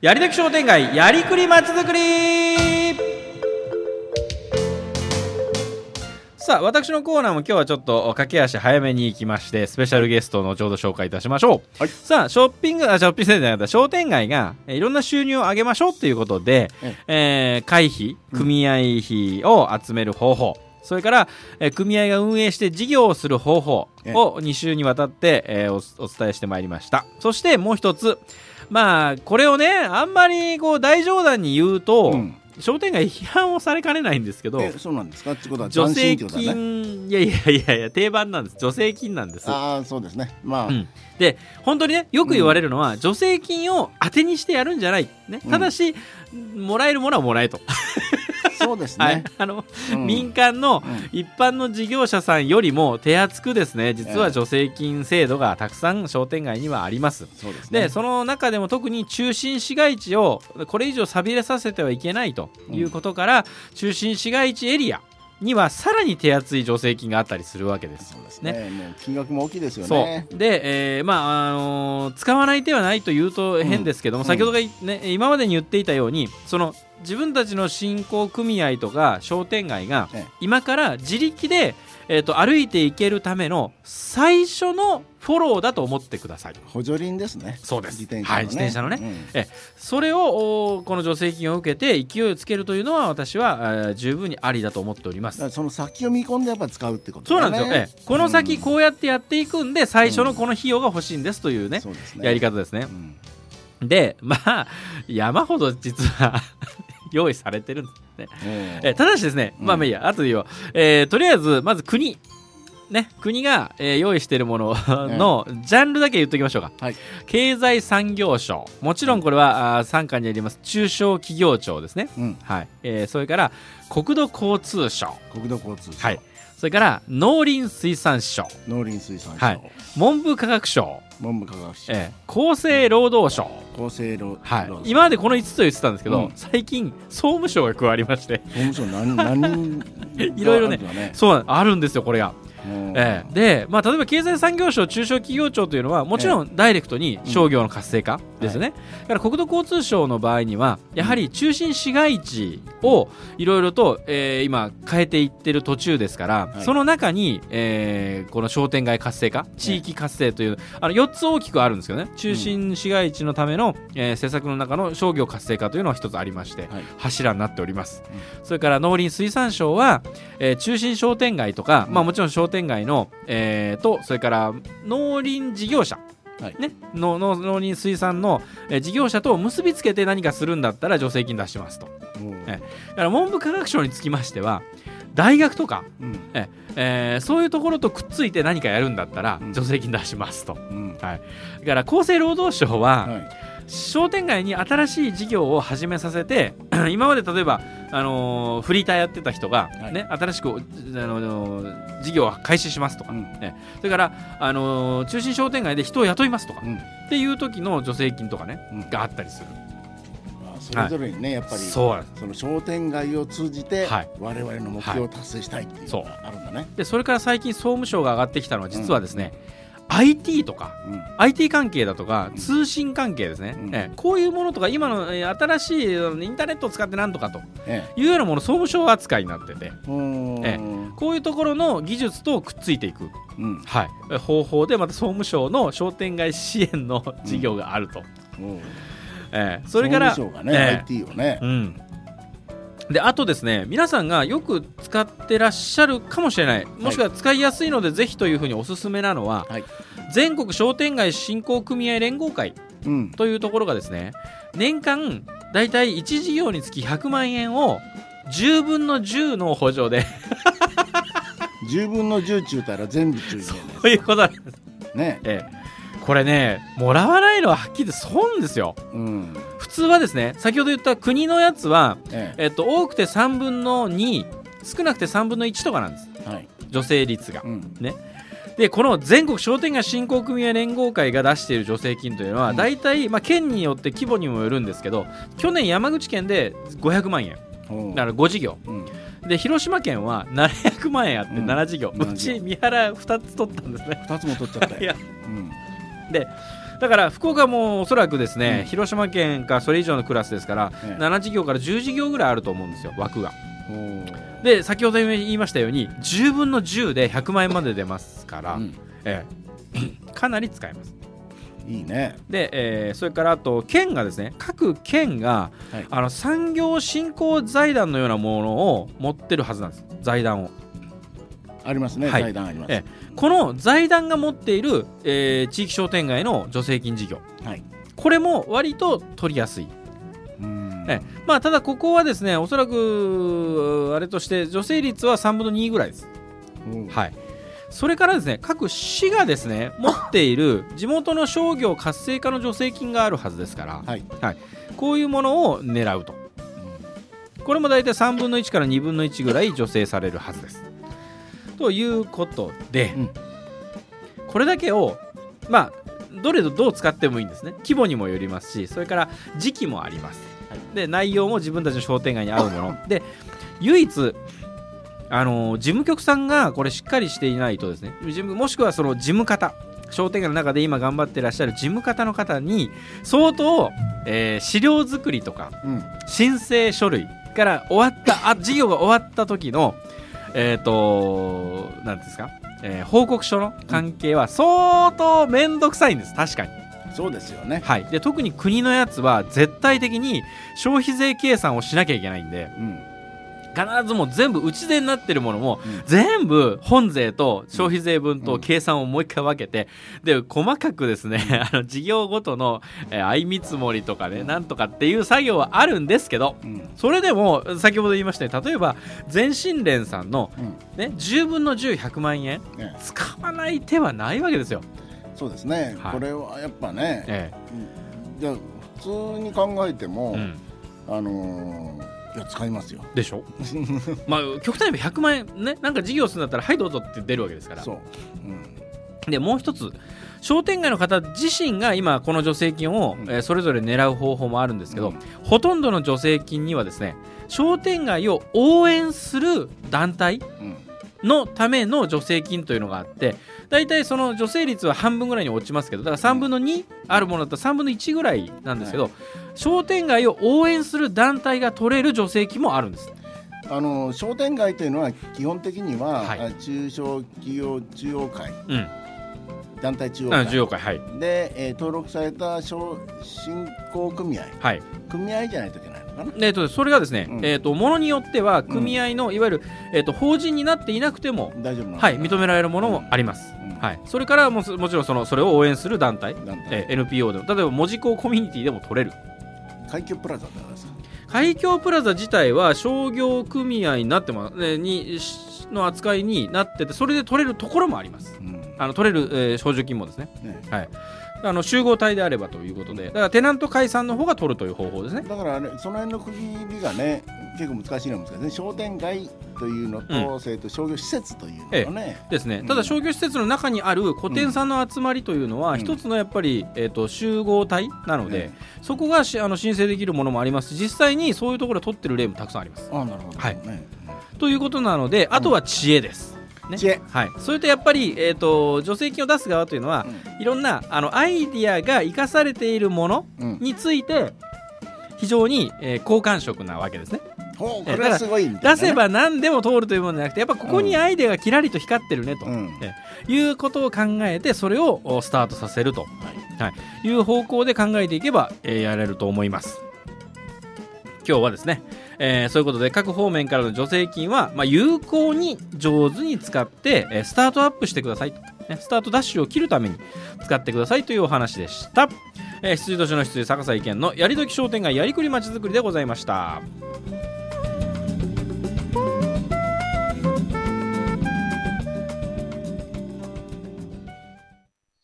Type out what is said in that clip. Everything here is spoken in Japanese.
やりたく商店街やりくりまちづくり。さあ私のコーナーも今日はちょっと駆け足早めに行きましてスペシャルゲストのちょうど紹介いたしましょう、はい。さあショッピングあショッピングセンターじゃなかった商店街がえーいろんな収入を上げましょうということで、えー会費組合費を集める方法、それから、えー組合が運営して事業をする方法を2週にわたって、えーおお伝えしてまいりました。そしてもう一つまあこれをねあんまりこう大冗談に言うと、うん。商店街批判をされかねないんですけどえそうなんですか？ってことは助成斬新ってことだね。金、いやいやいやいや定番なんです。助成金なんです。ああそうですね。まあ、うん。で本当にねよく言われるのは、助成金を当てにしてやるんじゃない、ね、ただし、もらえるものはもらえと、そうですはい。ね、あのうん。民間のうん。一般の事業者さんよりも手厚くですね実はええ助成金制度がたくさん商店街にはあります。そうですね。でその中でも特に中心市街地をこれ以上寂れさせてはいけないということから、中心市街地エリアにはさらに手厚い助成金があったりするわけです。そうですね。もう金額も大きいですよそねう。で、えーまああのー使わない手はないというと変ですけども、うん。先ほどが、ね、今までに言っていたようにその自分たちの振興組合とか商店街がええ。今から自力で、えー、と歩いていけるための最初のフォローだと思ってください。補助輪ですね。そうです。自転車のね,、はい自転車のね。うん。えそれをおこの助成金を受けて勢いをつけるというのは私は、えー十分にありだと思っております。その先を見込んでやっぱ使うってことそうなんですよ、ええ。この先うん。こうやってやっていくんで最初のこの費用が欲しいんですというね、そうですね。やり方ですね。う。ん。でまあ山ほど実は用意されてるんですね。ただしですね、うん。まあまあいいや。後で言おう、えーとりあえずまず国ね、国が、えー用意しているもののジャンルだけ言っておきましょうか、はい。経済産業省。もちろんこれはあー傘下にあります。中小企業庁ですね、うん。はい。えーそれから国土交通省。国土交通省、はい。それから農林水産省。農林水産省、はい。文部科学省、文部科学省、えー厚生労働省。厚生労はい。労、今までこの5つを言ってたんですけど、うん。最近総務省が加わりまして。総務省何何 いろいろねねそうあるんですよこれが、うんええ。で、まあ、例えば経済産業省中小企業庁というのはもちろんダイレクトに商業の活性化ですね、だから国土交通省の場合にはやはり中心市街地をいろいろと、えー今変えていってる途中ですから、はい。その中に、えーこの商店街活性化地域活性という、あの4つ大きくあるんですけどね中心市街地のための、えー施策の中の商業活性化というのが一つありまして、はい。柱になっております、それから農林水産省は、えー中心商店街とか、うんまあ、もちろん商店街の、えーとそれから農林事業者。はい。ね、のの農林水産の、えー事業者と結びつけて何かするんだったら助成金出しますと。うんえだから文部科学省につきましては大学とか、うん。えーそういうところとくっついて何かやるんだったらうん。助成金出しますと、うん。だから厚生労働省は、はい。商店街に新しい事業を始めさせて 今まで例えば、あのーフリーターやってた人が、はい。ね新しく、あのー事業を開始しますとか、うん。ね、それから、あのー中心商店街で人を雇いますとか、うん。っていう時の助成金とかね、うん。があったりする。まあそれぞれにね、やっぱりそその商店街を通じて、はい。我々の目標を達成したいっていうのがあるんだね。でそれから最近総務省が上がってきたのは実はですね、IT とかうん。IT 関係だとかうん。通信関係ですね、うん。ええ。こういうものとか今の、えー新しいインターネットを使ってなんとかとえいうようなもの総務省扱いになっててええ。こういうところの技術とくっついていく、うん。はい、え方法でまた総務省の商店街支援の事業があると、うん。ええ。それからね、ええ。IT をね、うん、であとですね皆さんがよく使ってらっしゃるかもしれない。もしくは使いやすいのでぜひというふうにおすすめなのは、はい。全国商店街振興組合連合会うん。というところがですね年間だいたい1事業につき100万円を10分の10の補助で 10分の10中たら全部中でということなんです、ね。ええ。これねもらわないのははっきり言って損ですよ。うん。普通はですね先ほど言った国のやつは、ええ。っと、多くて3分の2少なくて3分の1とかなんです。えはい。助成率が。うん。でこの全国商店街振興組合連合会が出している助成金というのはうん。大体、まあ、県によって規模にもよるんですけど去年山口県で500万円。おう。だから5事業。うん。で広島県は700万円あってうん。7事業、う7事業。ち三原2つ取ったんですね。二つも取っちゃったよ。いや。うんだから福岡もおそらくですね、うん。広島県かそれ以上のクラスですから、ええ。7事業から10事業ぐらいあると思うんですよ枠が。で先ほど言いましたように10分の10で100万円まで出ますから、うん。ええ。かなり使えます。いいね。で、えーそれからあと県がですね各県が、はい。あの産業振興財団のようなものを持ってるはずなんです。財団をありますね、はい。財団あります、えこの財団が持っている、えー地域商店街の助成金事業。はい。これも割と取りやすい、うん。ええ。まあ、ただここはですねおそらくあれとして助成率は3分の2ぐらいです。う。んはい。それからですね各市がですね持っている地元の商業活性化の助成金があるはずですから、はい。こういうものを狙うと。これも大体3分の1から2分の1ぐらい助成されるはずですということで、うん。これだけをまあどれとどう使ってもいいんですね。規模にもよりますしそれから時期もあります、で内容も自分たちの商店街に合うもの。で唯一あの事務局さんがこれしっかりしていないとですね事務もしくはその事務方商店街の中で今頑張ってらっしゃる事務方の方に相当、えー資料作りとかうん。申請書類から終わったあ事業が終わった時のえっ、と何ですか、えー報告書の関係は相当面倒くさいんです。確かに。そうですよね。はい。で特に国のやつは絶対的に消費税計算をしなきゃいけないんで。うん必ずもう全部内税になってるものも、うん。全部本税と消費税分と計算をもう一回分けて、で細かくですね、あの事業ごとの、えー相見積もりとかね、なんとかっていう作業はあるんですけどうん。それでも先ほど言いましたように例えば全身連さんの、うん。ね、10分の10100万円ね使わない手はないわけですよ。そうですね、はい。これはやっぱね、えじゃあ普通に考えても、えうん、あのーいや使いますよ。でしょ？まあ極端に言えば100万円ねなんか事業するんだったらはいどうぞって出るわけですから。そう、うん、でもう一つ商店街の方自身が今この助成金を、うん。えーそれぞれ狙う方法もあるんですけど、うん。ほとんどの助成金にはですね商店街を応援する団体うん。のための助成金というのがあって大体その助成率は半分ぐらいに落ちますけどだから3分の2あるものだったら3分の1ぐらいなんですけど、商店街を応援する団体が取れる助成金もあるんです。あの商店街というのは基本的には、はい。あ中小企業中央会。うん、団体中央あ会需要会はい。で、えー登録された商振興組合。はい。組合じゃないといけないのかな？えー、とそれがですね、うん。えー、とものによっては組合の、いわゆる、えー、と法人になっていなくても、大丈夫はい、認められるものもあります、うん。はい、それからもすもちろんそのそれを応援する団体、団体。えー NPO でも例えば門司港コミュニティでも取れる海峡プラザだからさ海峡プラザ自体は商業組合になってます、ね、にしの扱いになっててそれで取れるところもあります。うん。あの取れる、えー補助金もですね。ね。あの集合体であればということで。だからテナント解散の方が取るという方法ですね。だからあれその辺の区切りがね結構難しいのは難しいね。商店街というのと、それと商業施設というのがね、ですね。うん。ただ商業施設の中にある個展さんの集まりというのは、うん。一つのやっぱり、えー、と集合体なので、ねそこがしあの申請できるものもありますし実際にそういうところで取ってる例もたくさんあります。あなるほど、はい。ねということなのであとは知恵です。ね。知恵。はい、それとやっぱり、えー、と助成金を出す側というのは、いろんなあのアイディアが生かされているものうんうん。について非常に、えー好感触なわけですね。これはすごいね。出せば何でも通るというものじゃなくてやっぱここにアイデアがキラリと光ってるねと、うん。えいうことを考えてそれをおスタートさせると、はい。い。う方向で考えていけば、えーやれると思います。今日はですね、えーそういうことで各方面からの助成金は、まあ、有効に上手に使って、えースタートアップしてくださいと、ね、スタートダッシュを切るために使ってくださいというお話でした。えー、羊年の羊坂井県のやりどき商店街やりくりまちづくりでございました。